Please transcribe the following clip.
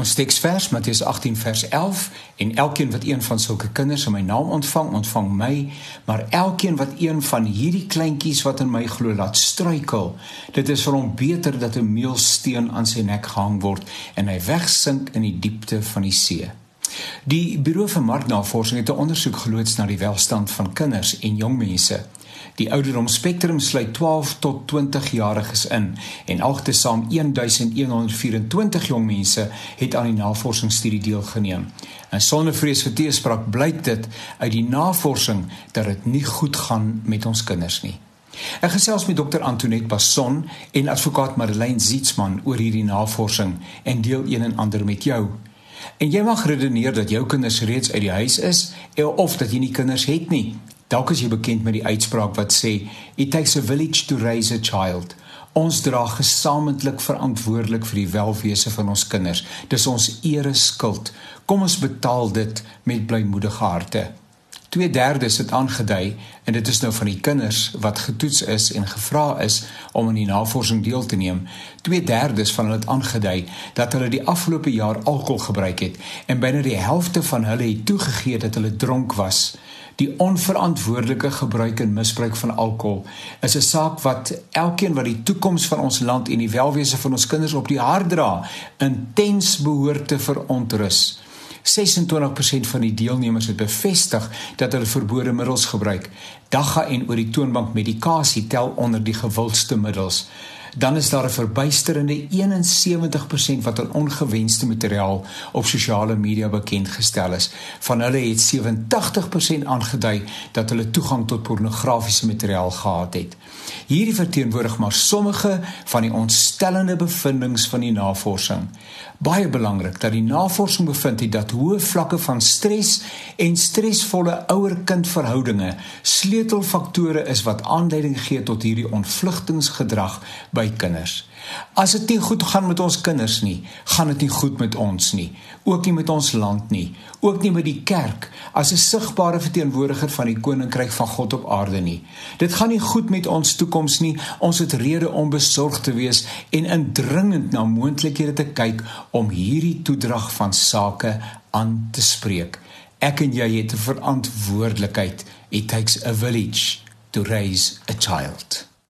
Ons teksvers Matteus 18 vers 11 en elkeen wat een van sulke kinders in my naam ontvang, ontvang my, maar elkeen wat een van hierdie kleintjies wat in my glo laat struikel, dit is vir hom beter dat 'n meulsteen aan sy nek gehang word en hy wegsink in die diepte van die see. Die Buro vir Marknavorsing het 'n ondersoek geloods na die welstand van kinders en jong mense. Die ouderdomsspektrum sluit 12 tot 20 jariges in en altesaam 1124 jong mense het aan die navorsingsstudie deelgeneem. En sonder vrees vir teespraak blyk dit uit die navorsing dat dit nie goed gaan met ons kinders nie. Ek gesels met dokter Antoinette Basson en advokaat Madeleine Zietsman oor hierdie navorsing en deel een en ander met jou. En jy mag redeneer dat jou kinders reeds uit die huis is of dat jy nie kinders het nie. Dalk is jy bekend met die uitspraak wat sê it takes a village to raise a child. Ons dra gesamentlik verantwoordelik vir die welwese van ons kinders. Dis ons ere skuld. Kom ons betaal dit met blymoedige harte. 2/3 het aangedui en dit is nou van die kinders wat getoets is en gevra is om aan die navorsing deel te neem. 2/3 van hulle het aangedui dat hulle die afgelope jaar alkohol gebruik het en binne die helfte van hulle het toegegee dat hulle dronk was. Die onverantwoordelike gebruik en misbruik van alkohol is 'n saak wat elkeen wat die toekoms van ons land en die welwese van ons kinders op die hart dra, intens behoort te verontrus. 26% van die deelnemers het bevestig dat hulle verbode middels gebruik. Dagga en oor die toonbank medikasie tel onder die gewildste middels dan is daar 'n verbuisterende 71% wat aan ongewenste materiaal op sosiale media bekend gestel is. Van hulle het 87% aangedui dat hulle toegang tot pornografiese materiaal gehad het. Hierdie verteenwoordig maar sommige van die ontstellende bevindinge van die navorsing. Baie belangrik dat die navorsing bevind het dat hoë vlakke van stres en stresvolle ouer-kind verhoudinge sleutelfaktore is wat aanleiding gee tot hierdie ontvlugtingsgedrag by kinders. As dit nie goed gaan met ons kinders nie, gaan dit nie goed met ons nie, ook nie met ons land nie, ook nie met die kerk as 'n sigbare verteenwoordiger van die koninkryk van God op aarde nie. Dit gaan nie goed met ons toekoms nie. Ons het rede om besorgd te wees en indringend na moontlikhede te kyk om hierdie toedrag van sake aan te spreek. Ek en jy het 'n verantwoordelikheid. It takes a village to raise a child.